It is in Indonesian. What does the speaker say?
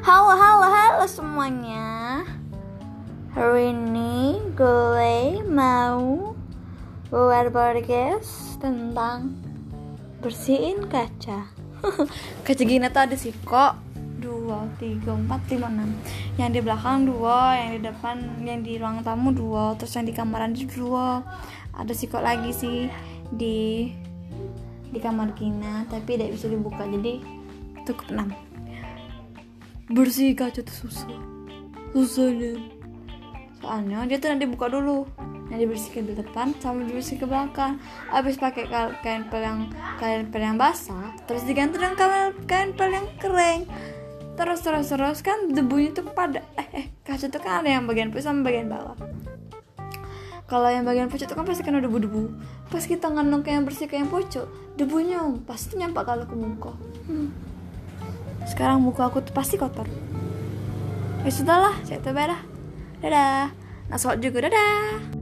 Halo, halo, halo semuanya. Hari ini gue mau buat podcast tentang bersihin kaca. Kaca gini tuh ada sih kok. Dua, tiga, empat, lima, enam. Yang di belakang dua, yang di depan, yang di ruang tamu dua Terus yang di kamar mandi dua. Ada sih kok lagi sih di di kamar Gina tapi tidak bisa dibuka jadi cukup enam bersih kaca tuh susah. Susah deh soalnya dia tuh nanti buka dulu. Yang dibersihkan di depan sama dibersihkan ke belakang. Habis pakai kain pel yang kain pel yang basah terus diganti dengan kain kain pel yang kering. Terus terus terus kan debunya tuh pada eh eh kaca tuh kan ada yang bagian putih sama bagian bawah. Kalau yang bagian pucuk itu kan pasti kena debu-debu. Pas kita ngandung kayak yang bersih kayak yang pucuk debunya pasti nyampak kalau ke muka. Hmm. Sekarang muka aku tuh pasti kotor. Ya sudahlah saya tuh dadah. Nah juga dadah